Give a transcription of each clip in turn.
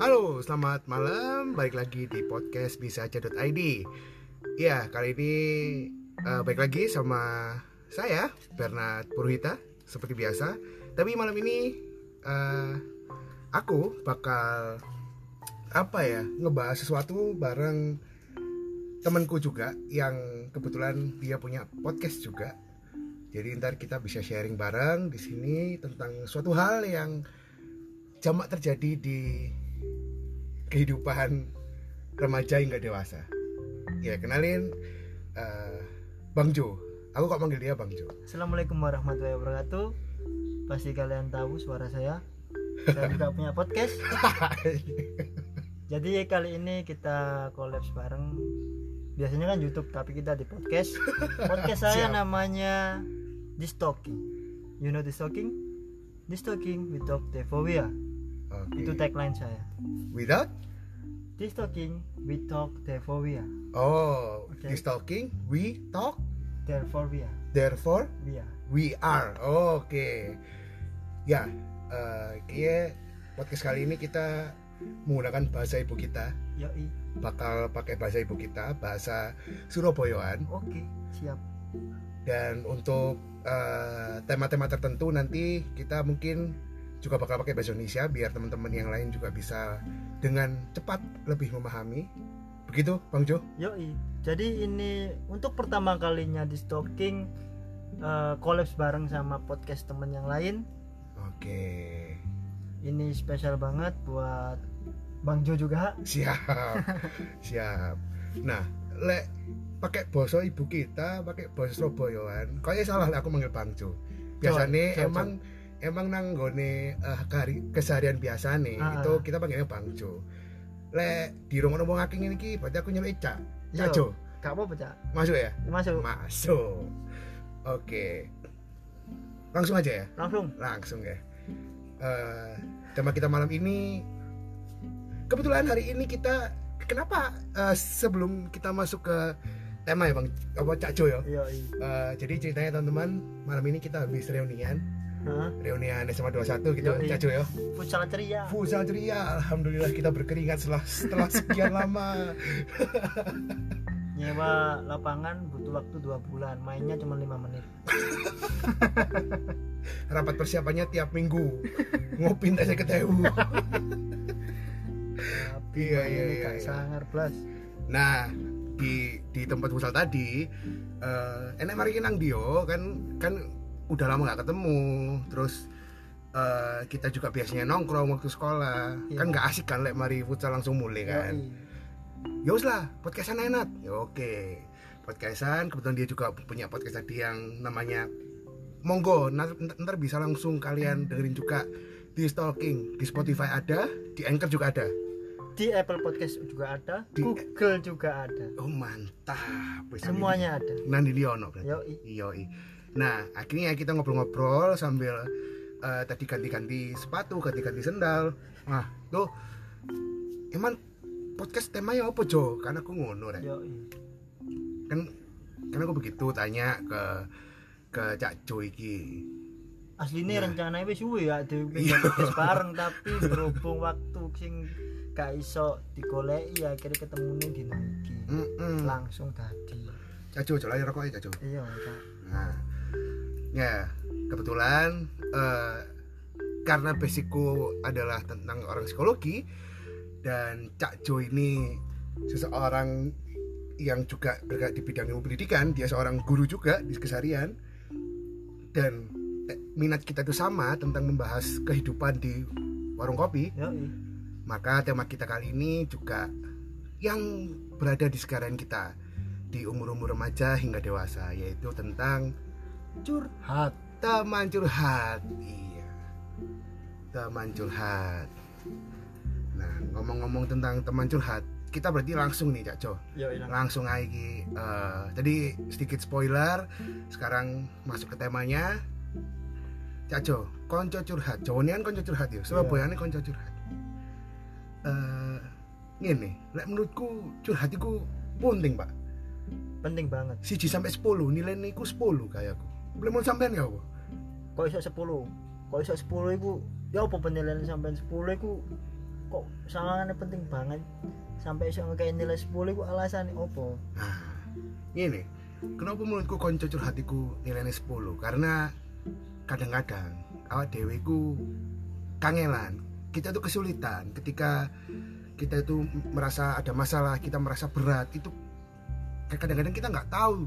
Halo, selamat malam. Balik lagi di podcast bisa aja.id. Ya, kali ini uh, balik lagi sama saya Bernard Purhita seperti biasa. Tapi malam ini uh, aku bakal apa ya ngebahas sesuatu bareng temanku juga yang kebetulan dia punya podcast juga. Jadi ntar kita bisa sharing bareng di sini tentang suatu hal yang jamak terjadi di kehidupan remaja hingga dewasa. Ya kenalin uh, Bang Jo. Aku kok manggil dia Bang Jo. Assalamualaikum warahmatullahi wabarakatuh. Pasti kalian tahu suara saya. Saya juga punya podcast. Jadi kali ini kita kolaps bareng. Biasanya kan YouTube, tapi kita di podcast. Podcast saya Siap. namanya This Talking. You know This Talking? This Talking with Talk Devovia. Oke. Itu tagline saya. Without? This Talking with Talk Devovia. Oh, Oke. this talking, we talk, Devovia. therefore Via. we are. Oke. Ya, eh kayaknya podcast kali ini kita menggunakan bahasa ibu kita. Yoi. Bakal pakai bahasa ibu kita, bahasa Surabayaan. Oke, siap. dan untuk eh, tema-tema tertentu nanti kita mungkin juga bakal pakai bahasa Indonesia biar teman-teman yang lain juga bisa dengan cepat lebih memahami. Begitu Bang Jo? Yoi. Jadi ini untuk pertama kalinya di stalking eh, collabs bareng sama podcast temen yang lain. oke. Ini spesial banget buat Bang Jo juga. siap. Siap. Nah lek pakai bahasa ibu kita pakai bahasa Surabayaan. Kayaknya salah aku manggil Bang Jo. Biasanya Coba, coba, emang nanggone eh, kari- keseharian biasa nih Ah. itu kita panggilnya Bang Jo lek di rumah ngomong aking ini berarti aku nyeluk Cak Cak Yo. Jo Gak Cak. masuk ya Masuk. masuk oke langsung aja ya Langsung. langsung ya Eh, tema kita malam ini kebetulan hari ini kita kenapa eh, sebelum kita masuk ke tema ya bang apa Cak Jo ya Yoi. Eh, jadi ceritanya teman-teman malam ini kita habis reunian Hah? reunian SMA 21 gitu Yoi. Cak Jo ya Futsal ceria. Futsal ceria Alhamdulillah kita berkeringat setelah setelah sekian lama Nyewa lapangan butuh waktu 2 bulan. Mainnya cuma 5 menit. rapat persiapannya tiap minggu ngopin tesnya ketewu Tapi Iya, iya, iya, iya. sangar plus. Nah di di tempat futsal tadi eh enak mari nang Dio kan kan udah lama nggak ketemu terus eh, kita juga biasanya nongkrong waktu sekolah Iya. kan nggak asik kan lek mari futsal langsung mulai kan Yoi. ya lah podcastan enak ya oke podcastan kebetulan dia juga punya podcast tadi yang namanya monggo ntar, ntar bisa langsung kalian dengerin juga di stalking di Spotify ada di Anchor juga ada Di Apple Podcast juga ada, Di- Google juga ada. oh mantap Semuanya ada. Nandi Liono berarti Yoi. Yoi. Nah, akhirnya kita ngobrol-ngobrol sambil eh, tadi ganti-ganti sepatu, ganti-ganti sendal. Nah, tuh emang podcast temanya apa Jo? Karena aku ngono rek. Yoi. Kan karena aku begitu tanya ke ke Cak Jo iki. aslinya Nah. rencananya wis suwe ya di Iya. podcast bareng tapi berhubung waktu sing gak iso digoleki akhirnya ketemu nih di iki Mm-mm. langsung tadi Cak Jo, coba rokok ya Cak Jo. iya Kak. Nah, ya kebetulan eh, karena basicku adalah tentang orang psikologi dan Cak Jo ini seseorang yang juga bergerak di bidang ilmu pendidikan, dia seorang guru juga di keseharian dan eh, minat kita itu sama tentang membahas kehidupan di warung kopi, Yoi. maka tema kita kali ini juga yang berada di sekalian kita di umur-umur remaja hingga dewasa yaitu tentang curhat. Teman curhat iya. Teman curhat. Nah ngomong-ngomong tentang teman curhat kita berarti langsung nih Cak Jo. Lang. langsung aja Ki. Eh, tadi sedikit spoiler sekarang masuk ke temanya. Cak Jo konco curhat. Jawa ini kan konco curhat ya Surabaya ini konco curhat. Eh ini lek menurutku curhat itu penting pak. Penting banget. Siji sampai 10 nilainya iku 10 kayakku belum mau sampean ya apa kok iso 10 kok iso 10 iku? Ya apa penilaian sampean 10 iku? Kok sawangane penting banget? Sampai iso ngekei nilai 10 iku alasane opo Nah, ini kenapa menurutku konco curhatiku nilainya 10 karena kadang-kadang awak dewe ku kangelan. Kita tuh kesulitan ketika kita itu merasa ada masalah kita merasa berat itu kadang-kadang kita nggak tahu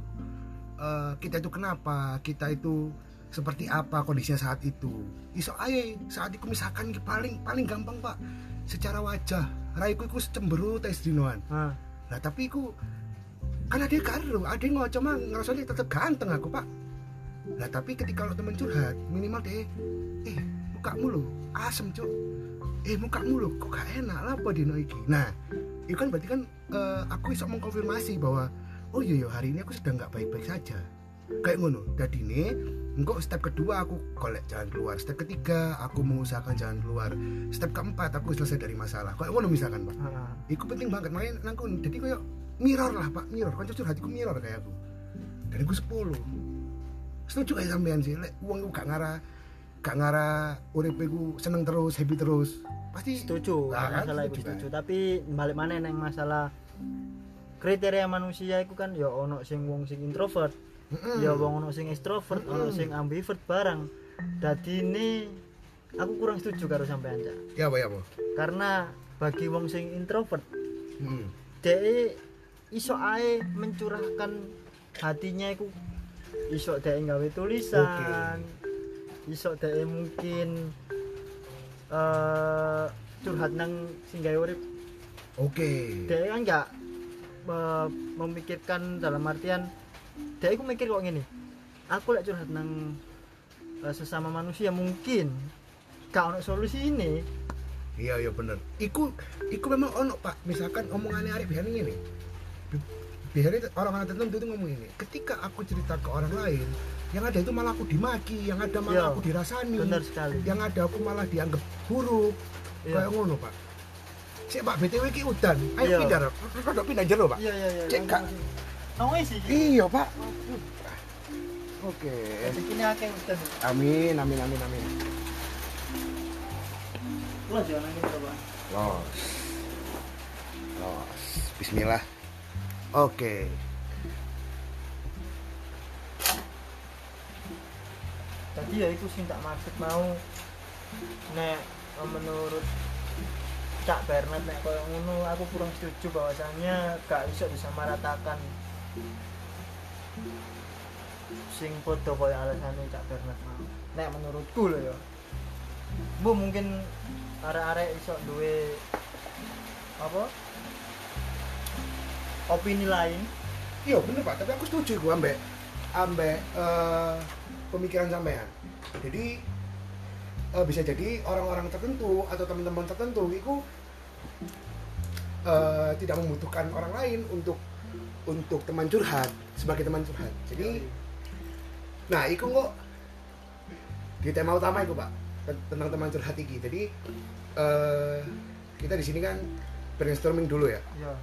eh, kita itu kenapa kita itu seperti apa kondisinya saat itu. Iso aye saat itu misalkan paling paling gampang pak. Secara wajah raiku iku cemberut tes dinoan. Nah Nah tapi ku kan ada karo, ada yang ngocok mah ngerasanya tetap ganteng aku pak. Nah tapi ketika lo temen curhat minimal deh, eh mukamu lo asem cuk, eh mukamu lo kok gak enak lah apa dino iki. Nah itu kan berarti kan eh, aku bisa mengkonfirmasi bahwa oh iya iya hari ini aku sedang nggak baik-baik saja. Kayak ngono. Jadi ini engkau step kedua aku kolek jalan keluar, step ketiga aku mengusahakan jalan keluar, step keempat aku selesai dari masalah. Kayak ngono misalkan pak. ah, Iku penting banget makanya nangkun jadi kayak mirror lah pak mirror kan curhatiku mirror kayak aku dan aku 10 setuju kayak sampean sih lek uang gak ngara gak ngara urip aku seneng terus happy terus pasti setuju Lah, kan, masalah setuju, itu setuju kan. tapi balik mana neng masalah kriteria manusia itu kan ya ono sing wong sing introvert ya wong ono sing extrovert ono sing ambivert barang. Dadi ini aku kurang setuju karo sampean Cak. ya apa ya apa? Karena bagi wong sing introvert Mm. dia iso ae mencurahkan hatinya iku. Iso dia gawe tulisan iso dia mungkin eh curhat nang sing gawe urip. Oke. Dia kan nggak memikirkan dalam artian dia iku mikir kok gini aku lek curhat nang eh, sesama manusia mungkin gak ono solusi ini. Iya iya bener. Iku iku memang ono pak. Misalkan omongannya Arif biasanya ini biasanya orang-orang tertentu itu ngomong ini. Ketika aku cerita ke orang lain yang ada itu malah aku dimaki yang ada malah Iya, aku dirasani benar sekali. yang ada aku malah dianggap buruk. Iya. kayak ngono pak si pak btw ki udan. Ayo Iya. pindah rodok pindah jero pak. Iya iya iya Cek, Kak. Kamu isi iya pak. Oke. Rezekine akeh udan. amin amin amin amin. Lo jangan nangis coba. los. Los. Bismillah. Oke. Tadi ya itu sing tak maksud mau. Nek menurut Cak Bernard nek koyo ngono aku kurang setuju bahwasannya gak iso disamaratakan sing podo koyo alasane Cak Bernard. Nek menurutku lho ya. Bu mungkin arek-arek iso duwe apa? opini lain iya bener pak tapi aku setuju gue ambek ambek eh, pemikiran sampean jadi eh, bisa jadi orang-orang tertentu atau teman-teman tertentu itu eh, tidak membutuhkan orang lain untuk untuk teman curhat sebagai teman curhat. Jadi nah itu kok di tema utama itu pak ten- tentang teman curhat ini. Jadi eh, kita di sini kan brainstorming dulu ya. Ya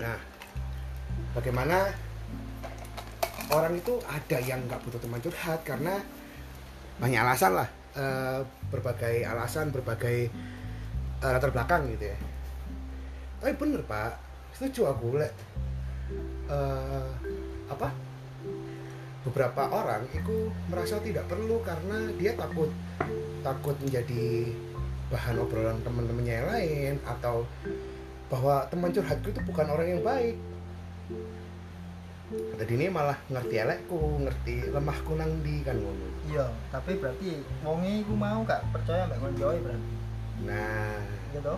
Nah, bagaimana orang itu ada yang nggak butuh teman curhat karena banyak alasan lah, eh, berbagai alasan, berbagai eh, latar belakang gitu ya. Tapi bener pak, setuju aku lek eh, apa? Beberapa orang itu merasa tidak perlu karena dia takut takut menjadi bahan obrolan teman-temannya yang lain atau bahwa teman curhatku itu bukan orang yang baik jadi ini malah ngerti elekku ngerti lemahku nang di kan ngono. Iya tapi berarti wonge iku mau gak percaya mbak koncoe berarti? Nah. Gitu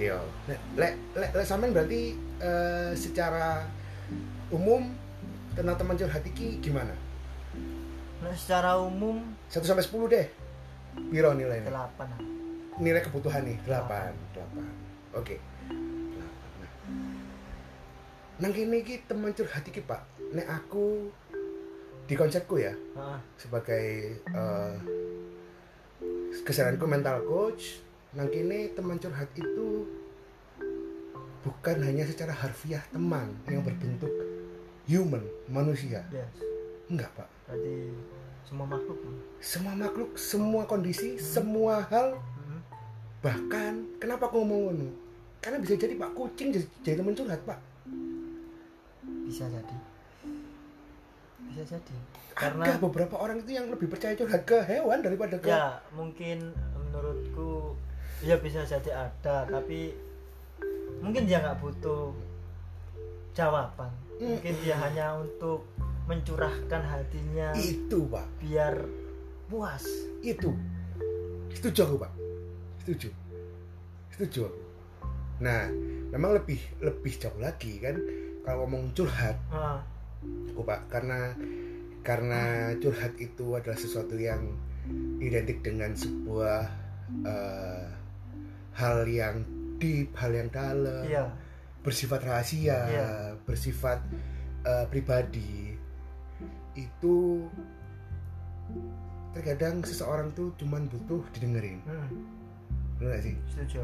iya. Lek lek lek lek sampean berarti eh, secara umum tentang teman curhat iki gimana? Nah, secara umum 1 sampai 10 deh. Piro nilainya? 8 Nilai kebutuhan nih 8 8 Oke. 8 nah. Nang kene iki teman curhat iki Pak. Nek aku di konsepku ya ah, sebagai eh, kesadaranku mental coach nang kene teman curhat itu bukan hanya secara harfiah teman yang berbentuk human manusia. Yes. Enggak pak. Berarti semua makhluk. Semua makhluk semua kondisi semua hal. Hmm. bahkan kenapa aku ngomong ngono? Karena bisa jadi pak kucing jadi, jadi teman curhat pak bisa jadi. Bisa jadi. Karena ada beberapa orang itu yang lebih percaya curhat ke hewan daripada ke ya mungkin menurutku ya bisa jadi ada tapi mungkin dia nggak butuh jawaban. Mungkin dia hanya untuk mencurahkan hatinya itu pak. biar puas. Itu. Setuju aku pak. Setuju. Setuju aku. Nah memang lebih lebih jauh lagi kan kalau ngomong curhat Ah, aku pak. Karena karena curhat itu adalah sesuatu yang identik dengan sebuah eh, hal yang deep hal yang dalam iya. bersifat rahasia Iya. bersifat eh, pribadi. Itu terkadang seseorang tuh cuman butuh didengerin. Hmm, bener gak sih? Setuju.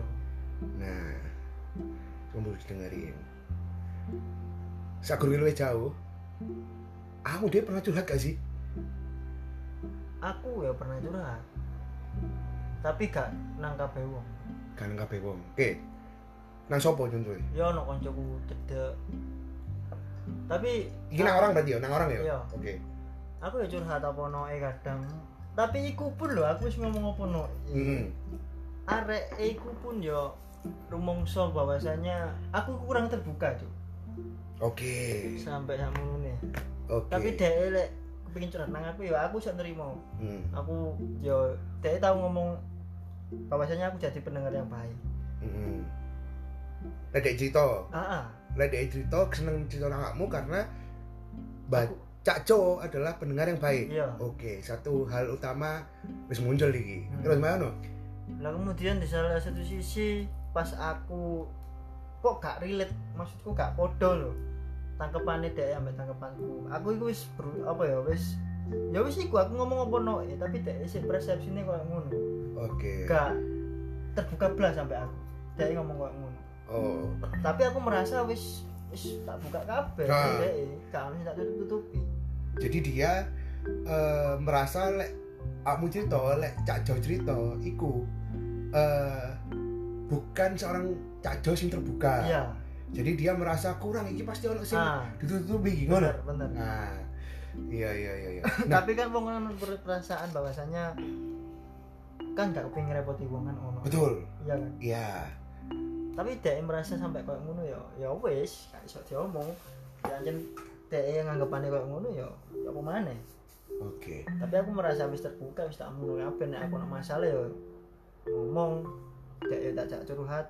Nah cuma butuh didengerin sakur luwih jauh. Aku dia pernah curhat gak sih? Aku ya pernah curhat. Tapi gak nang kabeh wong. Kan kabeh wong. Oke. Nang sopo contohnya? Ya ono koncoku cedek. Tapi ini nang orang berarti ya? Nang orang ya? Iya. oke. Aku ya curhat apa noe kadang. Tapi iku pun lho aku wis ngomong apa no Hmm. arek iku pun yo rumongso bahwasanya aku kurang terbuka tuh oke sampai sak nih oke tapi dia lek kepengin curhat nang aku ya aku bisa nerima Hmm. aku yo dia tahu ngomong bahwasanya aku jadi pendengar yang baik Hmm. Ledek cerita, ah, ah. ledek cerita seneng cerita nang kamu karena ba- Aku- Cak Co adalah pendengar yang baik. iya Oke, satu hal utama wis muncul iki. Hmm. Terus mana? lah kemudian di salah satu sisi pas aku kok gak relate maksudku gak podo loh tangkepannya dia ambek tangkepanku. Aku itu wis apa ya wis ya wis iku aku ngomong apa no eh, tapi dia sih persepsinya kayak ngono. Oke. gak terbuka belas sampai aku. Dia ngomong kayak ngono. Oh, tapi aku merasa wis wis tak buka kabeh Nah. dia gak harus tak tutup tutupi jadi dia eh, merasa lek kamu cerita, lek Cak Jo cerita, iku eh bukan seorang Cak Jo sing terbuka. iya Jadi dia merasa kurang iki pasti ono sing ah ditutupi ngono. bener bener Nah, iya iya iya iya. Nah, tapi kan wong kan berperasaan bahwasanya kan gak pengen repoti wong kan ono betul. iya kan Iya. tapi dia merasa sampai kayak ngono ya ya wis gak iso diomong ya anjen dia yang anggapannya kayak ngono ya ya apa maneh Oke. tapi aku merasa wis terbuka wis tak ngono kabeh nek aku nak masalah ya ngomong dia ya tak jak curhat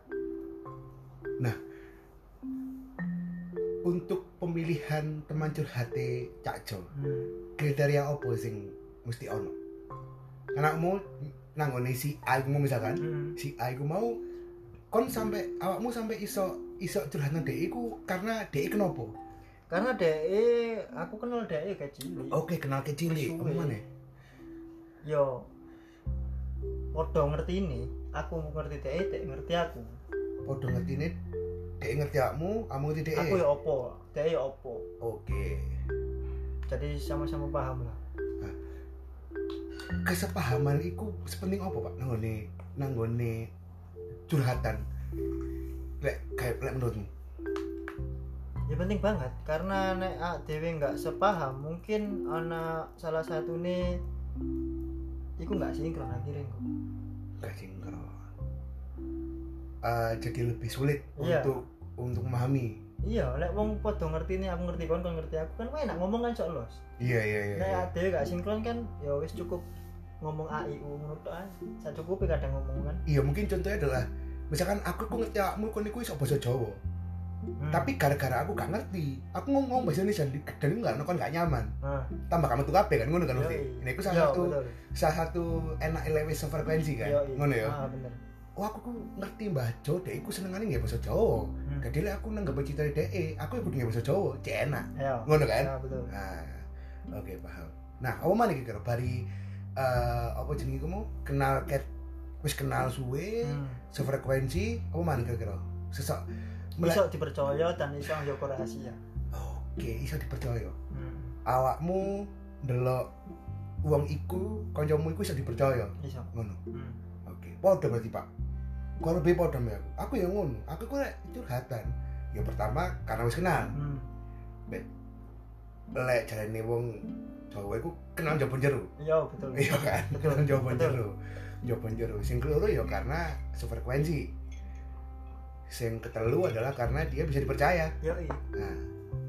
Untuk pemilihan teman curhate Cak Jo, hmm. kriteria apa sing mesti ono? Karena mau nanggone si A mau misalkan, Hmm. si A mau kon sampai awakmu sampai iso iso curhat nang iku karena dhek kenapa? karena dia aku kenal kayak cilik Oke, kenal kecil Suwe. apa mana? yo podo ngerti ini aku ngerti dia dia ngerti aku Podo ngerti ini, awakmu, kamu ngerti dhek. aku ya opo dia ya opo Oke. jadi sama-sama paham lah Kesepahaman iku sepenting apa, Pak? Nanggone nanggone curhatan. Lek kayak lek menurutmu? ya penting banget karena nek ah, dewe nggak sepaham mungkin anak salah satu nih iku nggak sinkron akhirnya kok Gak sinkron. Eh, jadi lebih sulit Iya. untuk untuk memahami. iya lek wong podo ngerti nih aku ngerti kon kon ngerti aku kan enak ngomong kan sok los Iya iya iya. nek iya. dewe gak sinkron kan ya wis cukup ngomong a i u ngono tok ae sak cukupi kadang ngomong kan Iya mungkin contohnya adalah misalkan aku ku ngerti awakmu kon iku iso basa Jawa. Hmm. Tapi gara-gara aku gak ngerti, aku ngomong bahasa Indonesia dan itu gak kon gak nyaman. nah Tambah kamu tuh kabeh kan ngono kan mesti. Ini aku salah satu betul. salah satu enak lewis sefrekuensi kan. Ngono ya. ah bener Oh aku ku ngerti baca dek iku senengane nggak bahasa Jawa. Hmm. Jadi lek aku nanggep cerita dek, aku ya kudu nggak bahasa Jawa, cek enak. Ayo. Ngono kan? Ya, betul. Nah, oke paham. Nah, apa mana kira bari eh apa jenenge kamu kenal ket wis kenal suwe, Hmm. sefrekuensi, apa mana kira-kira? Melek- Iso dipercaya dan iso njogo rahasia. Oke, iso dipercaya. Hmm. Awakmu ndelok wong iku, kancamu iku iso dipercaya. Iso. Ngono. Hmm. Oke. Padha berarti, Pak. Kalau lebih podo ya aku yang ngono. Aku kok curhatan? Ya pertama karena wis kenal. Hmm. lek jarene wong Jawa iku kenal jaba jero iya betul. Iya kan? Betul, kenal jaba betul. jero jaba jero sing keloro ya karena sefrekuensi. Sing ketelu adalah karena dia bisa dipercaya. Yo iya. Nah,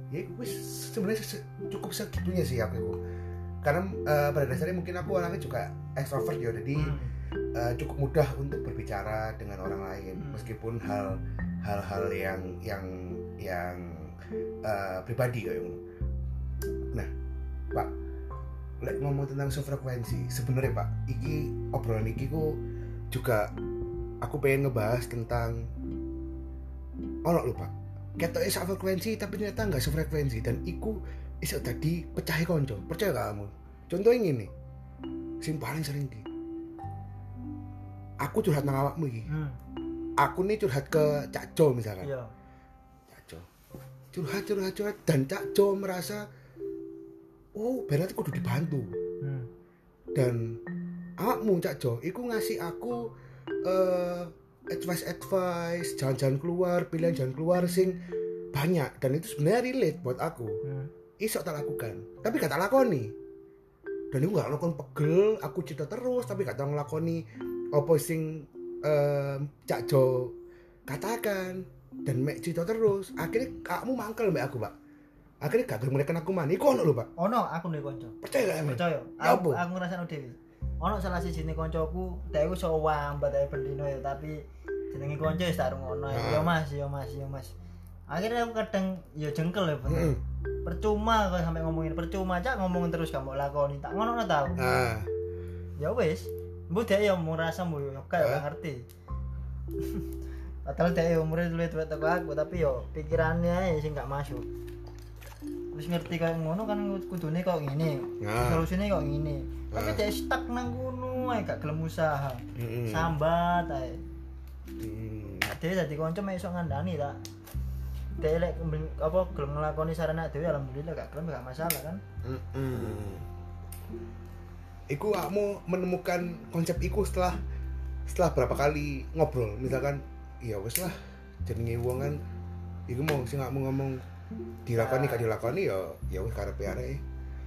ya itu wis sebenarnya se- cukup segitunya sih aku. Karena eh, pada dasarnya mungkin aku orangnya juga extrovert ya, jadi Hmm. Eh, cukup mudah untuk berbicara dengan orang lain, Hmm. meskipun hal hal-hal yang yang yang eh, pribadi kayak gitu. Nah, Pak, lek ngomong tentang sefrekuensi, sebenarnya Pak, iki obrolan iki ku juga aku pengen ngebahas tentang ono lho Pak ketok sak frekuensi tapi ternyata nggak sefrekuensi dan iku iso tadi pecahi konco percaya gak kamu contohnya gini sing paling sering di aku curhat nang awakmu iki. Hmm. aku nih curhat ke Cak Jo misalkan. Iya. Cak Jo. Curhat curhat curhat dan Cak Jo merasa oh berarti kudu dibantu. Hmm. dan awakmu Cak Jo iku ngasih aku eh advice advice jalan-jalan keluar pilihan jalan keluar sing banyak dan itu sebenarnya relate buat aku. Hmm. iso tak lakukan tapi gak tak lakoni. Dan aku gak lakon pegel aku cerita terus tapi gak tau ngelakoni apa sing eh, Cak Jo katakan dan mek cerita terus. Akhirnya kamu mangkel mbak aku pak akhirnya gak gelem aku mana iku ono lho pak ono aku nih konco percaya gak emang percaya. Ya aku aku ngrasakno dhewe. Ono salah siji ne koncoku dhek iku sok wambat ae bendino ya tapi jenenge konco wis tak rungokno Ah. ya Mas ya Mas ya Mas. Akhirnya aku kadang ya jengkel ya bener percuma kok sampai ngomongin percuma cak ngomongin terus kamu lakoni. Tak ngono no tau. Ah. Ya wis mbok dhek ya mau yo kayak ngerti Padahal dia umurnya dulu itu teko aku tapi yo pikirannya aja sih nggak masuk. Terus ngerti kayak ngono kan kudune kok gini, Ah. solusinya kok gini. Tapi Ah. dia stuck nang ngono gak gelem usaha. Mm-mm. Sambat ae. Mm. Dhewe dadi kanca iso ngandani ta. Dhewe lek apa gelem nglakoni sarana dhewe alhamdulillah gak gelem gak masalah kan. Iku kamu menemukan konsep iku setelah setelah berapa kali ngobrol. Misalkan iya wes lah jenenge wong kan iku mau sing mau ngomong dilakoni gak dilakoni ya ya wis karepe arek.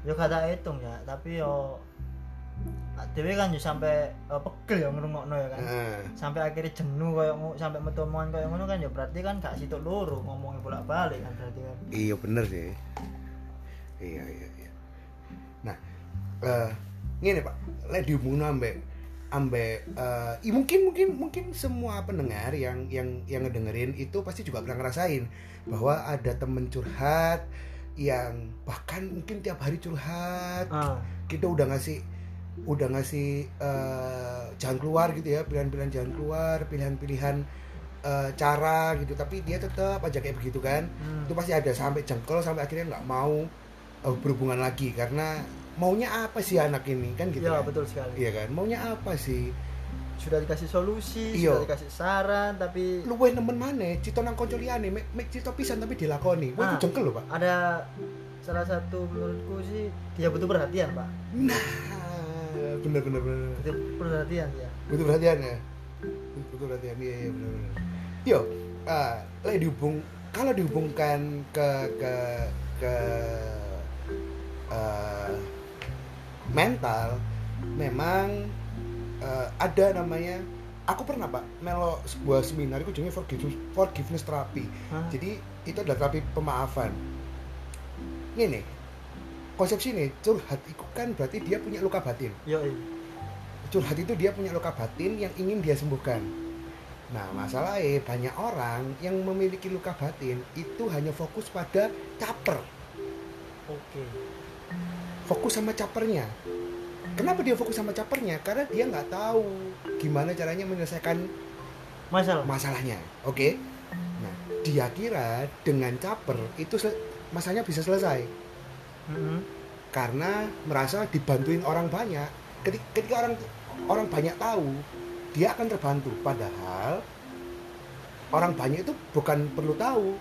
Yo gak tak hitung ya, tapi yo dhewe kan yo sampai eh, pegel yo ngrungokno ya kan. nah sampai akhirnya jenuh kayak ngo- sampai metu omongan kayak ngono kan ya berarti kan gak situ loro ngomongnya bolak balik kan berarti kan. Iya bener sih. Iya iya iya. Nah eh ngene pak. Lek dihubungno ambek ambek eh, i- mungkin mungkin mungkin semua pendengar yang yang yang ngedengerin itu pasti juga pernah ngerasain bahwa ada temen curhat yang bahkan mungkin tiap hari curhat. Ah. Kita udah ngasih udah ngasih eh, jalan keluar gitu ya pilihan-pilihan jalan keluar pilihan-pilihan eh, cara gitu. Tapi dia tetap aja kayak begitu kan. Hmm. itu pasti ada sampai jengkel sampai akhirnya nggak mau eh, berhubungan lagi karena maunya apa sih anak ini? Kan gitu ya kan? betul sekali. Iya kan? Maunya apa sih? Sudah dikasih solusi Iya. sudah dikasih saran tapi lu weh nemen mana cito nang konco liyane mek mek cito pisan tapi dilakoni. Wah Ah. itu jengkel loh pak. ada salah satu menurutku sih dia butuh perhatian pak. Nah bener bener bener. Butuh perhatian ya. Butuh perhatian ya? Butuh perhatian iya iya benar benar yo ah lagi dihubung kalau dihubungkan ke ke ke eh, mental memang eh, ada namanya aku pernah pak melo sebuah seminar itu jadinya forgiveness, forgiveness therapy Hah? jadi itu adalah terapi pemaafan. Ini konsep sini curhat itu kan berarti dia punya luka batin. Yo curhat itu dia punya luka batin yang ingin dia sembuhkan. Nah, masalahnya banyak orang yang memiliki luka batin itu hanya fokus pada caper, oke fokus sama capernya. Kenapa dia fokus sama capernya? Karena dia nggak tahu gimana caranya menyelesaikan masalah masalahnya. Oke? Nah, dia kira dengan caper itu masalahnya bisa selesai Mm-mm. karena merasa dibantuin orang banyak. Ketika, ketika orang orang banyak tahu, dia akan terbantu. Padahal orang banyak itu bukan perlu tahu,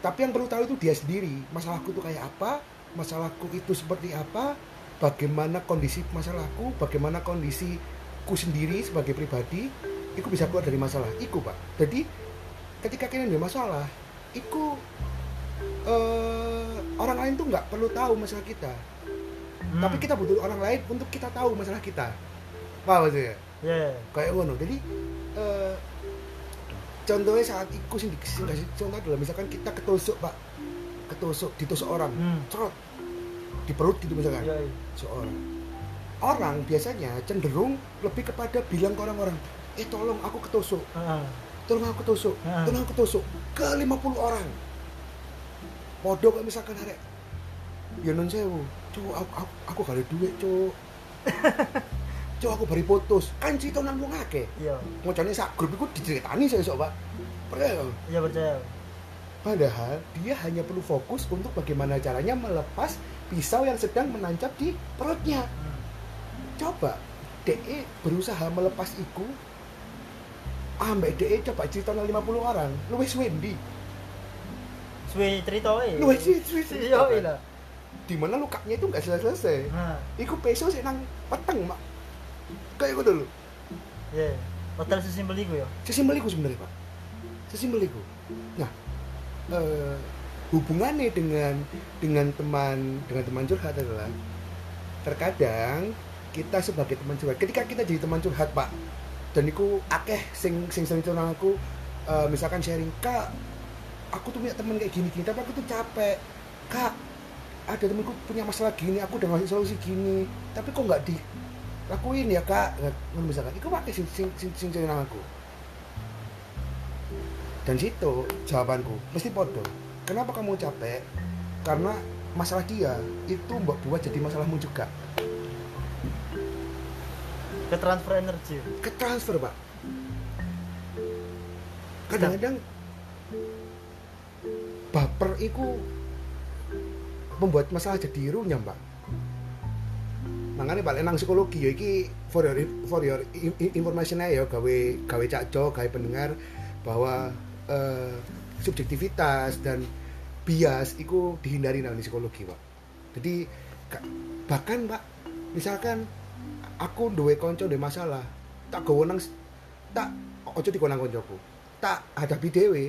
tapi yang perlu tahu itu dia sendiri. Masalahku itu kayak apa? Masalahku itu seperti apa? Bagaimana kondisi masalahku? Bagaimana kondisiku sendiri sebagai pribadi? iku bisa keluar dari masalah iku pak jadi ketika kalian ada masalah iku eh, orang lain tuh nggak perlu tahu masalah kita Hmm. tapi kita butuh orang lain untuk kita tahu masalah kita paham maksudnya ya kayak ngono jadi eh, contohnya saat iku sing di- sing kasih contoh adalah misalkan kita ketusuk pak ketusuk ditusuk orang hmm. cerot di perut gitu misalkan. Ya seorang. Orang biasanya cenderung lebih kepada bilang ke orang-orang eh tolong aku ketusuk. Tolong aku ketusuk. Tolong aku ketusuk ke 50 orang. Podo kayak misalkan arek ya non sewu cuk aku, aku, aku gak ada duit cuk. Cuk aku bari putus. Kan cerita nang wong akeh. Iya. Ngocone sak grup iku diceritani saya sok pak. Percaya? Iya percaya. Padahal dia hanya perlu fokus untuk bagaimana caranya melepas pisau yang sedang menancap di perutnya. Coba DE berusaha melepas iku ambek DE coba cerita nang 50 orang. Luwes Wendy. suwe cerita eh Luwes iya iya Di mana lukanya itu nggak selesai-selesai. nah Iku peso sih nang peteng, Mak. Kayak gitu dulu. ya hotel sesimpel ya Sesimpel iku sebenarnya, Pak. Sesimpel iku. Nah, eh, hubungannya dengan dengan teman dengan teman curhat adalah terkadang kita sebagai teman curhat ketika kita jadi teman curhat pak dan iku akeh sing sing sering curhat aku eh, misalkan sharing kak aku tuh punya teman kayak gini gini tapi aku tuh capek. Kak ada temanku punya masalah gini aku udah ngasih solusi gini tapi kok nggak dilakuin ya kak? Ngono misalkan. Itu pakai sing sing sing sing aku. Dan situ jawabanku mesti podo kenapa kamu capek? Karena masalah dia itu mbak buat jadi masalahmu juga. Ke transfer energi. Ke transfer pak kadang-kadang baper itu membuat masalah jadi runyam pak. Makanya balik nang psikologi ya iki for your, for your information ya gawe gawe cakco gawe pendengar bahwa eh, subjektivitas dan bias itu dihindari nang psikologi pak. Jadi ka- bahkan pak misalkan aku duwe konco duwe masalah tak gawe nang tak ojo dikonang koncoku tak hadapi dewe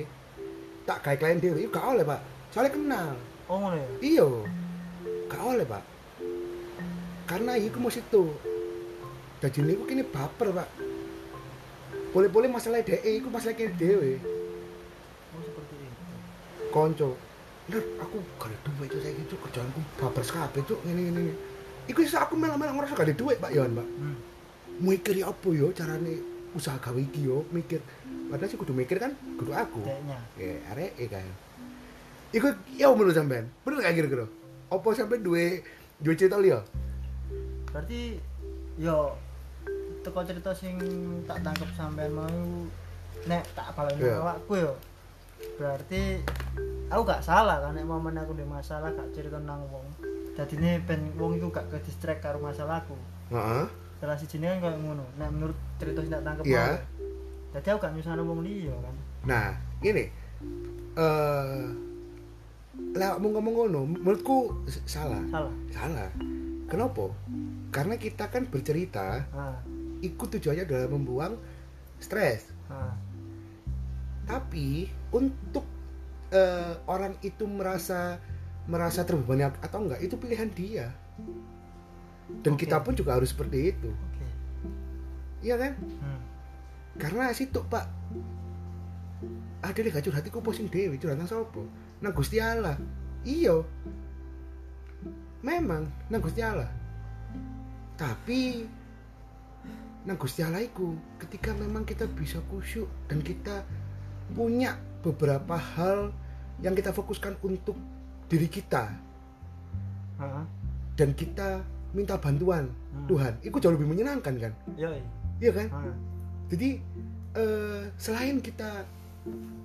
tak kayak klien dewe itu gak oleh pak. Soalnya kenal. Oh ngono ya? Iya. Gak oleh pak. Karena iku mau situ. Jadi ini kini baper pak. Boleh-boleh masalah DE iku masalah kini dewe itu konco. Lur, aku gak ada duit itu saya gitu kerjaanku baper sekali cuk. Ini ini iku iso aku malah-malah ngerasa gak ada duit pak Yon pak hmm. mikir ya apa yo carane usaha gawe iki yo mikir. Padahal sih kudu mikir kan kudu aku. Ya arek kan iku ya menurut sampean. Bener gak kira-kira? Apa sampean duwe duwe cerita liya? Berarti yo teko cerita sing tak tangkep sampean mau nek tak balen Iya. awakku yo berarti aku gak salah kan nek momen aku ada masalah gak cerita nang wong. Jadi ini ben wong itu gak ke distract karo masalahku heeh. Salah si kan kayak ngono. Nek menurut cerita tak tangkep mau jadi aku gak nyusahno wong liya kan. Nah ini eh lah mau ngomong ngono menurutku salah. Salah. Salah. Kenapa? Karena kita kan bercerita ah. ikut tujuannya adalah membuang stres. Ah. Tapi untuk eh, orang itu merasa merasa terbebani atau enggak itu pilihan dia. Dan Oke. kita pun juga harus seperti itu. Oke. Iya kan? Hmm. karena situ pak ada deh gak curhat iku posing dewi curhat nang sapa nang Gusti Allah. Iya. Memang nang Gusti Allah. Tapi nang Gusti Allah iku ketika memang kita bisa kusyuk dan kita punya beberapa hal yang kita fokuskan untuk diri kita. Ah dan kita minta bantuan Hmm. Tuhan. Itu jauh lebih menyenangkan kan? Yo iya. Kan? Ah jadi eh, selain kita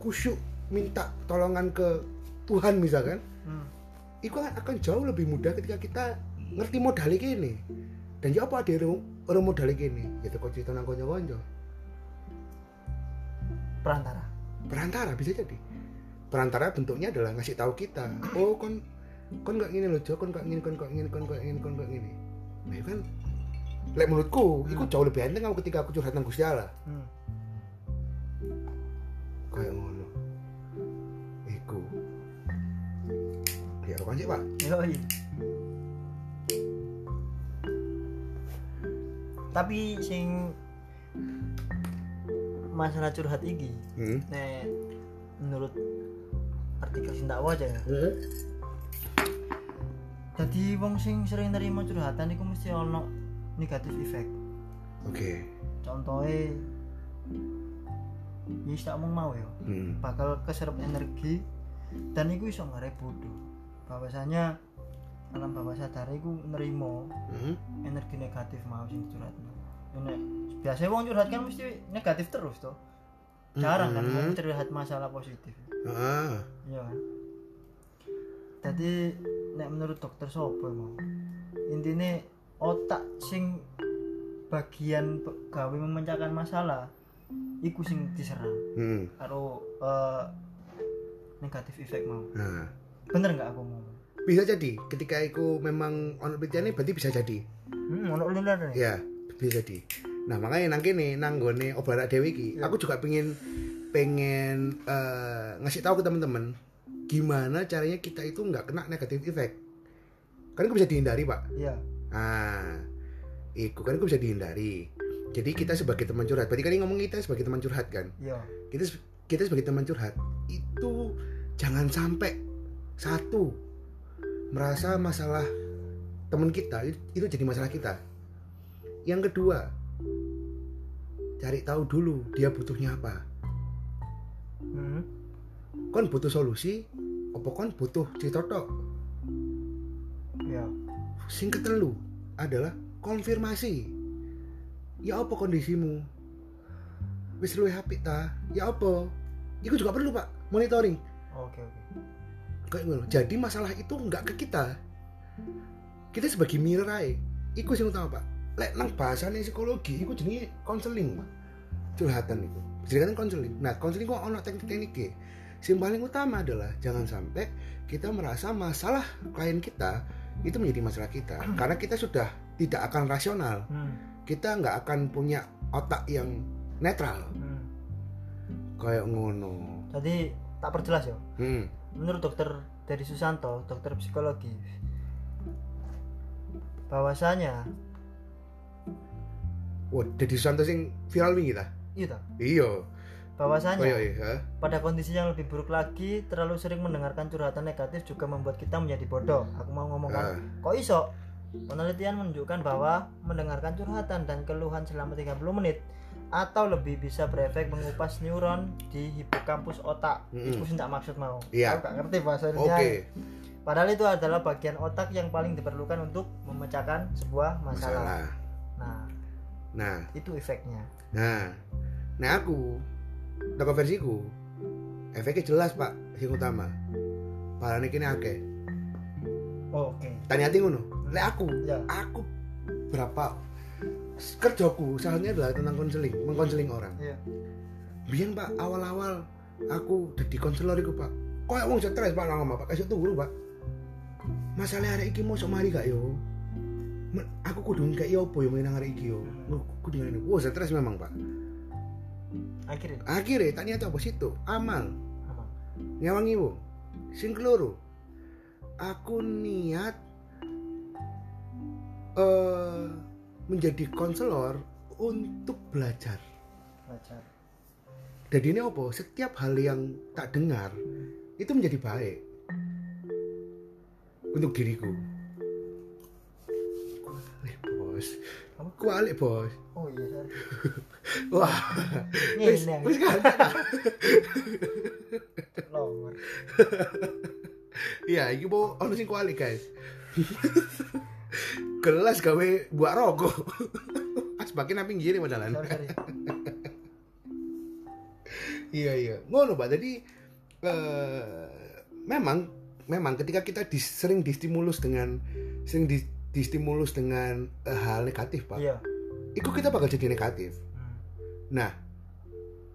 kusyuk minta tolongan ke Tuhan misalkan hmm. itu kan akan jauh lebih mudah ketika kita ngerti modalnya gini dan ya apa ada orang modalnya gini ya kok cerita nang konco perantara perantara bisa jadi perantara bentuknya adalah ngasih tahu kita oh kon kon nggak ini loh kon nggak ini kon nggak ini kon nggak ini kon nggak ini nah itu kan lek menurutku hmm. itu jauh lebih enteng kalau ketika aku curhat tentang Gusti Allah hmm. kayak ngono iku ya kan sih pak Yoi. tapi sing masalah curhat iki, hmm. nek menurut artikel sing tak waca ya. Jadi wong sing sering nerima curhatan iku mesti ono negatif efek. oke Contohnya ya tak mau mau ya hmm. bakal keserap energi dan itu iso ngarep bodoh bahwasanya alam bawah sadar iku nerimo Hmm. energi negatif mau sing curhatno nek biasanya wong curhat kan mesti negatif terus toh. Jarang kan wong curhat masalah positif. Ah iya kan? Jadi nek menurut dokter sopo mau? Intinya otak sing bagian gawe memecahkan masalah iku sing diserang. Hmm. karo eh, negatif efek mau. Nah bener nggak aku ngomong bisa jadi. Ketika aku memang ono penelitian berarti bisa jadi. Hmm ono ya bisa jadi. Nah makanya nang kene nang gone obat dewi iki Ya. aku juga pengen pengen eh, ngasih tahu ke teman-teman gimana caranya kita itu nggak kena negatif efek kan itu bisa dihindari pak? Iya. Ah itu kan itu bisa dihindari. Jadi kita sebagai teman curhat berarti kan ini ngomong kita sebagai teman curhat kan? Iya. Kita kita sebagai teman curhat itu jangan sampai satu merasa masalah teman kita itu jadi masalah kita yang kedua cari tahu dulu dia butuhnya apa hmm. kon butuh solusi apa kon butuh cerita tok iya sing ketelu adalah konfirmasi ya apa kondisimu wis luwih apik ta ya apa itu juga perlu pak monitoring oke oke kayak ngono. Jadi masalah itu nggak ke kita. Kita sebagai mirror ae. Iku sing utama, Pak. Lek nang bahasane psikologi iku jenenge konseling, Pak. Curhatan itu. Jadi kan konseling. Nah, konseling kok ono teknik-tekniknya. Yang paling utama adalah jangan sampai kita merasa masalah klien kita itu menjadi masalah kita. Karena kita sudah tidak akan rasional. hmm. Kita nggak akan punya otak yang netral. hmm. Kayak ngono. jadi tak perjelas ya Hmm. menurut dokter dari Susanto dokter psikologi bahwasanya Wah, jadi Susanto sing viral wingi ta? iya toh, Iya. bahwasanya Oh iya iya. pada kondisi yang lebih buruk lagi terlalu sering mendengarkan curhatan negatif juga membuat kita menjadi bodoh aku mau ngomong Ah. kok iso penelitian menunjukkan bahwa mendengarkan curhatan dan keluhan selama 30 menit atau lebih bisa berefek mengupas neuron di hipokampus otak Mm-mm. itu sih tidak maksud mau Iya. aku gak ngerti bahasanya Oke. padahal itu adalah bagian otak yang paling diperlukan untuk memecahkan sebuah masalah, Masalah. nah Nah, itu efeknya. Nah. Nah aku toko versiku efeknya jelas pak yang utama. Parane kini akeh. Oh, oke. Tanya hati ngono. Lek aku ya. aku berapa kerjaku saatnya adalah tentang konseling mengkonseling orang. Iya biar pak awal-awal aku jadi konselor itu pak. Kok wong stres pak ngomong pak. Kasih tunggu pak. Masalah hari iki mau sok mari gak yo aku kudu yo apa yo main hari iki yo? Kudu ngene wah stres memang pak. Akhirnya? Akhirnya tanya apa? Situ. Amal. Apa nyawangi wo sing keloro aku niat eh menjadi konselor untuk belajar. Belajar. Jadi ini apa? Setiap hal yang tak dengar itu menjadi baik untuk diriku bos Apa? kualik bos oh iya sorry. wah. Wis wis ta? Lower. iya iki mau ono sing kualik guys. Gelas gawe buat rokok. Asbakin nang pinggir sorry sorry. Iya iya. Ngono pak jadi eh, memang memang ketika kita dis- sering distimulus dengan sering di, distimulus dengan eh, hal negatif pak iya itu kita bakal jadi negatif Hmm. nah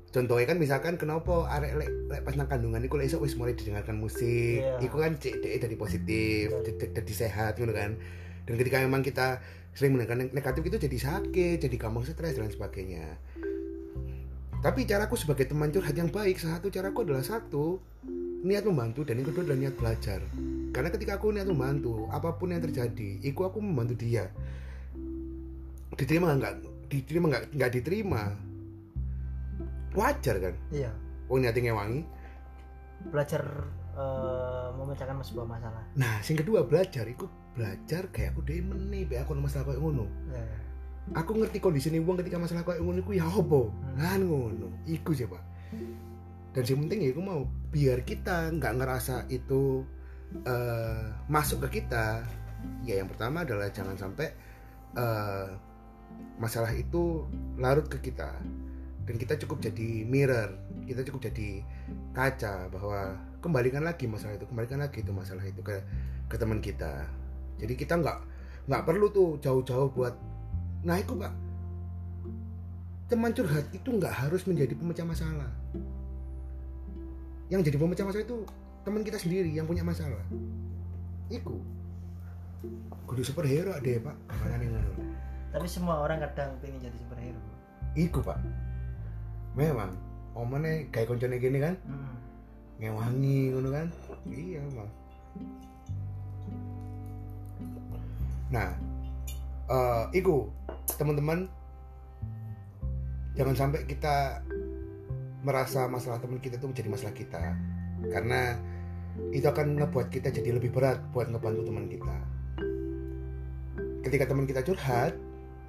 contohnya kan misalkan kenapa arek lek, lek pas nang kandungan iku lek wis mulai didengarkan musik Iya. iku kan cek dari positif Iya. jadi jadi sehat gitu kan dan ketika memang kita sering mendengarkan negatif itu jadi sakit jadi gampang stres dan sebagainya tapi caraku sebagai teman curhat yang baik satu caraku adalah satu niat membantu dan yang kedua adalah niat belajar karena ketika aku niat membantu apa pun yang terjadi iku aku membantu dia. Diterima nggak? Diterima nggak? Nggak diterima. Wajar kan? Iya. Oh niatnya ngewangi. Belajar eh, memecahkan sebuah masalah. Nah sing kedua belajar. Iku belajar kayak aku demen nih be aku masalah kayak ngono. Ya, ya. aku ngerti kondisi nih uang ketika masalah kayak ngono iku ya apa? Hmm. kan ngono. Iku sih pak. Dan yang penting ya aku mau biar kita nggak ngerasa itu eh, masuk ke kita ya yang pertama adalah jangan sampai eh, masalah itu larut ke kita. Dan kita cukup jadi mirror kita cukup jadi kaca bahwa kembalikan lagi masalah itu kembalikan lagi itu masalah itu ke ke teman kita. Jadi kita nggak nggak perlu tuh jauh-jauh buat nah itu pak teman curhat itu nggak harus menjadi pemecah masalah. Yang jadi pemecah masalah itu teman kita sendiri yang punya masalah. Iku. Kudu superhero deh pak. Makanya ngono. Tapi semua orang kadang pengen jadi superhero. Iku pak. Memang omane kayak koncone gini kan? Hmm. ngewangi ngono kan? Iya mah nah eh iku teman-teman jangan sampai kita merasa masalah teman kita itu menjadi masalah kita. Karena itu akan ngebuat kita jadi lebih berat buat ngebantu teman kita. Ketika teman kita curhat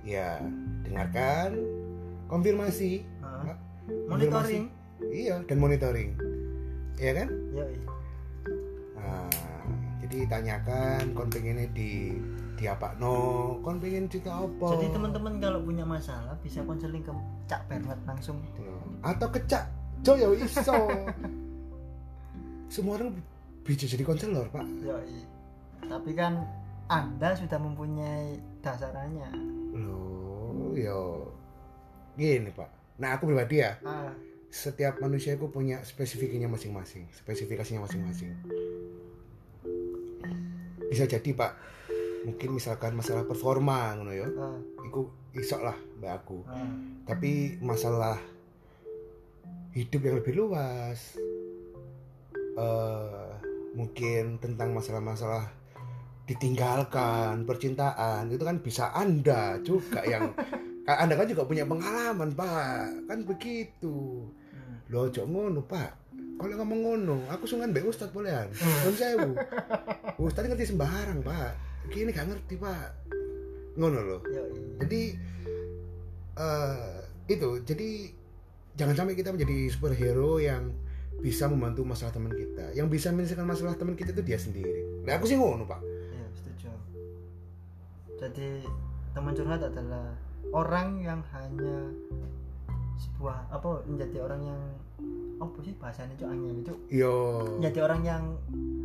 ya dengarkan konfirmasi. Konfirmasi. monitoring. Iya dan monitoring. Iya kan? Ya iya. Nah, jadi tanyakan kon pengennya di di apa no kon pengen cerita apa? Jadi teman-teman kalau punya masalah bisa konseling ke Cak Bernard langsung. Atau kecak jo ya iso. Semua orang bisa jadi konselor pak. Ya iya. tapi kan anda sudah mempunyai dasarannya. Loh yo. Gini pak. Nah aku pribadi ya. Ah, setiap manusia itu punya spesifikasinya masing-masing spesifikasinya masing-masing. Bisa jadi pak mungkin misalkan masalah performa ngono ya ah, iku isok lah mbak aku. Ah. tapi masalah hidup yang lebih luas eh mungkin tentang masalah-masalah ditinggalkan percintaan itu kan bisa anda juga yang anda kan juga punya pengalaman pak. Kan begitu. Hmm. lo ojo ngono pak. Kalau ngomong ngono aku sungan mbak ustad bolehan. Non sewu. Ustad ngerti sembarang pak. Gini gak ngerti pak. Ngono loh. Ya iya. jadi eh itu. Jadi jangan sampai kita menjadi superhero yang bisa membantu masalah teman kita. Yang bisa menyelesaikan masalah teman kita itu dia sendiri. Nah aku sih ngono pak. Iya, setuju. Jadi teman curhat adalah orang yang hanya sebuah apa menjadi orang yang apa sih bahasanya itu angin itu yo menjadi orang yang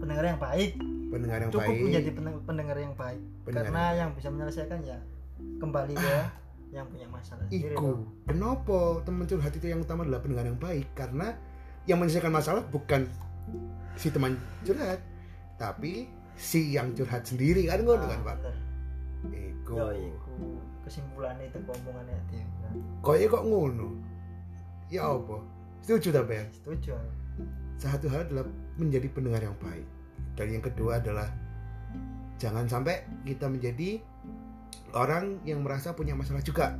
pendengar yang baik. Pendengar yang cukup baik. menjadi peneng- pendengar yang baik. Pendengar karena yang yang bisa menyelesaikan ya kembali ke yang punya masalah sendiri Iku, kenapa teman curhat itu yang utama adalah pendengar yang baik? Karena yang menyelesaikan masalah bukan si teman curhat tapi si yang curhat sendiri kan ngono kan Ah, pak. Iku, Ya kesimpulannya itu omongannya dia kok ya kok ngono? Ya apa? Setuju tak Ben? setuju satu hal adalah menjadi pendengar yang baik. Dan yang kedua adalah jangan sampai kita menjadi orang yang merasa punya masalah juga.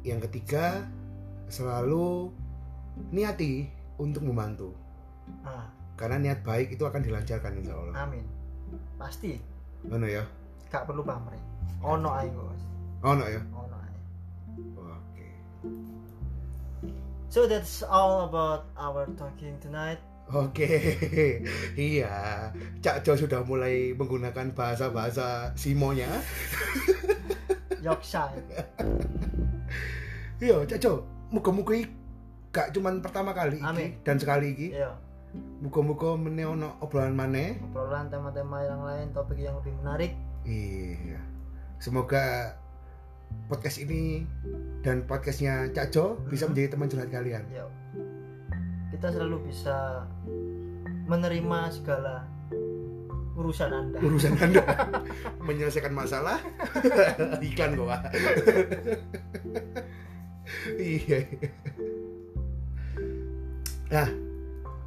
Yang ketiga selalu niati untuk membantu. Ah. Karena niat baik itu akan dilancarkan insya Allah amin. Pasti. Ngono ya? Gak perlu pamrih. Ono ae kok Mas. oh no ya? Ono ae. Oke. So that's all about our talking tonight. Oke, iya. Cak Jo sudah mulai menggunakan bahasa-bahasa Simonya. Yorkshire. Iya, Cak Jo. Muga-muga iki gak cuman pertama kali iki dan sekali iki. iya Muga-muga meneh ono obrolan maneh. obrolan tema-tema yang lain topik yang lebih menarik Iya. Semoga podcast ini dan podcastnya Cak Jo bisa Mhm. menjadi teman curhat kalian. ya kita selalu bisa menerima segala urusan anda Urusan Anda menyelesaikan masalah iklan Pak. Iya. Nah,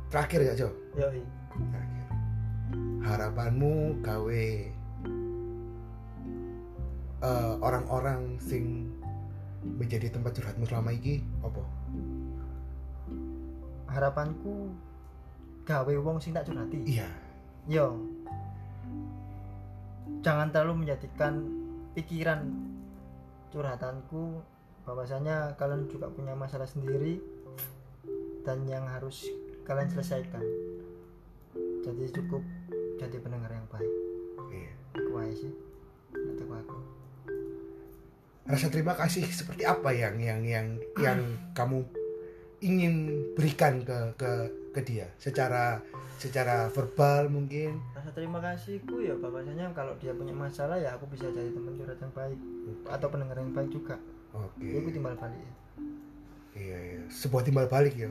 terakhir ya, Jo. Yoi. Terakhir. harapanmu gawe eh, orang-orang sing menjadi tempat curhatmu selama ini apa? harapanku gawe wong sing tak curhati Iya. yo jangan terlalu menjadikan pikiran curhatanku bahwasanya kalian juga punya masalah sendiri dan yang harus kalian selesaikan. Jadi cukup jadi pendengar yang baik. Iya. aku aja sih. Atau aku. Rasa terima kasih seperti apa yang yang yang yang kamu ingin berikan ke ke ke dia? Secara secara verbal mungkin. rasa terima kasihku ya bahwasanya kalau dia punya masalah ya aku bisa jadi teman curhat yang baik. Atau pendengar yang baik juga. Oke. ya aku timbal balik ya Iya, iya. Sebuah timbal balik ya.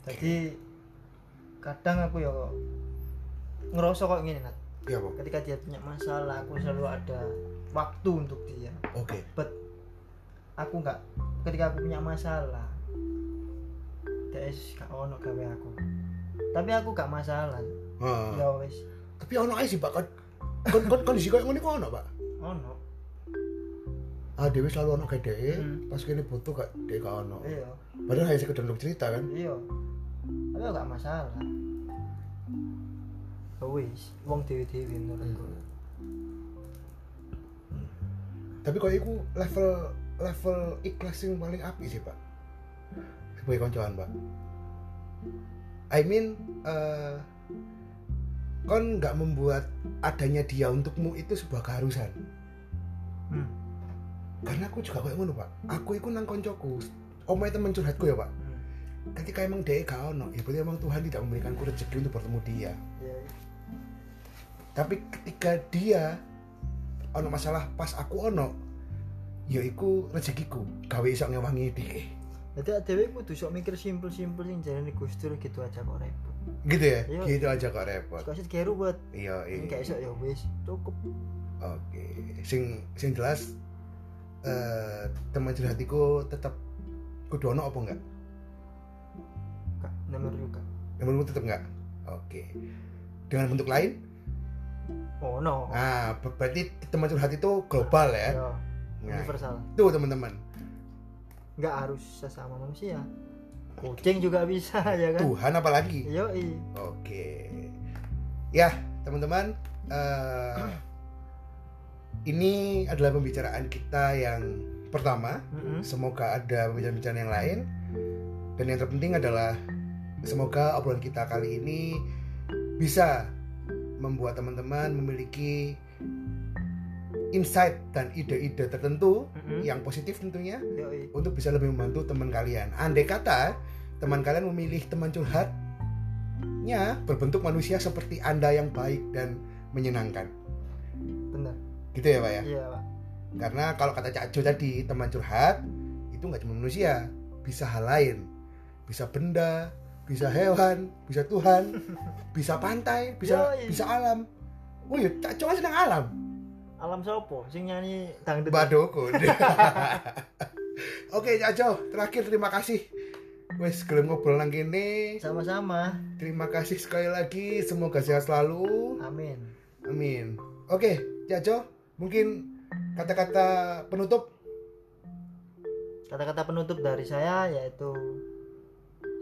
jadi kadang aku ya kok ngerasa kok gini Nat Iya, Pak. ketika dia punya masalah aku selalu ada waktu untuk dia Oke. but aku nggak ketika aku punya masalah dia is gak ono gawe aku tapi aku gak masalah ya wes Tapi ono ae sih, Pak. Kon kon kondisi koyo ngene kok ono, Pak. ono Ah, Dewi selalu ono kayak dhek, Hmm. pas kene butuh gak dhek gak ono. iya Padahal hanya sekedar untuk cerita kan. iya tapi gak masalah Ya wes wong dewi dewi menurutku Tapi kalau iku level level ikhlas yang paling api sih, Pak. Sebagai koncoan, Pak. I mean eh kon nggak membuat adanya dia untukmu itu sebuah keharusan. hmm. Karena aku juga kayak ngono, Pak. Aku iku nang koncoku. Omai temen curhatku ya, Pak. hmm. Ketika emang dia gak ono, ya berarti emang Tuhan tidak memberikanku rezeki untuk bertemu dia. ya Tapi ketika dia ono masalah pas aku ono, ya iku rezekiku. Gawe iso ngewangi dia. jadi dewi kudu sok mikir simpel simpel sing jarane gustur gitu aja kok repot Gitu ya? Iya. Gitu aja kok repot. kok sih kayak ruwet Iya, iya. kayak iso ya wes cukup Oke. Sing sing jelas eh teman curhatiku tetap kudu ono apa enggak? kak nomor juga Nomormu tetap enggak? Oke. Dengan bentuk lain? oh no Ah, ber- berarti teman curhat itu global ya. ya Nah, universal Tuh teman-teman. nggak harus sesama manusia kucing juga bisa ya kan Tuhan apalagi. yo Oke. Ya, teman-teman, eh, ini adalah pembicaraan kita yang pertama. Semoga ada pembicaraan-pembicaraan yang lain. Dan yang terpenting adalah semoga obrolan kita kali ini bisa membuat teman-teman memiliki insight dan ide-ide tertentu yang positif tentunya yo untuk bisa lebih membantu teman kalian. Andai kata teman kalian memilih teman curhatnya berbentuk manusia seperti Anda yang baik dan menyenangkan. Gitu ya, Pak ya? iya pak Karena kalau kata Cak Jo tadi, teman curhat itu nggak cuma manusia, bisa hal lain. Bisa benda, bisa hewan, bisa Tuhan, bisa pantai, bisa Yoi. bisa alam. Oh iya, Cak Jo kan sedang alam. alam sopo sing nyanyi dangdut Badokun. Oke, Cak Jo, terakhir terima kasih. Wes, gelem ngobrol nang kene. sama-sama Terima kasih sekali lagi. Semoga sehat selalu. amin Amin. Oke, Cak Jo, mungkin kata-kata penutup. kata-kata penutup dari saya yaitu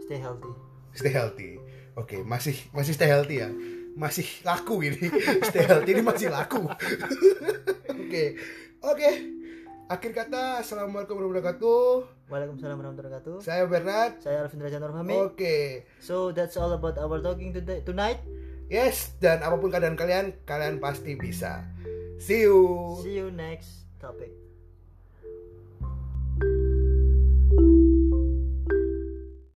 stay healthy Stay healthy. Oke, masih masih stay healthy ya. Masih laku ini. Stay healthy ini masih laku. Oke. Oke. Akhir kata, Assalamualaikum warahmatullahi wabarakatuh. Waalaikumsalam warahmatullahi wabarakatuh Saya Bernard. saya Alvin Raja Nurfahmi Oke. so that's all about our talking today tonight Yes, dan apa pun keadaan kalian, kalian pasti bisa. See you. see you next topic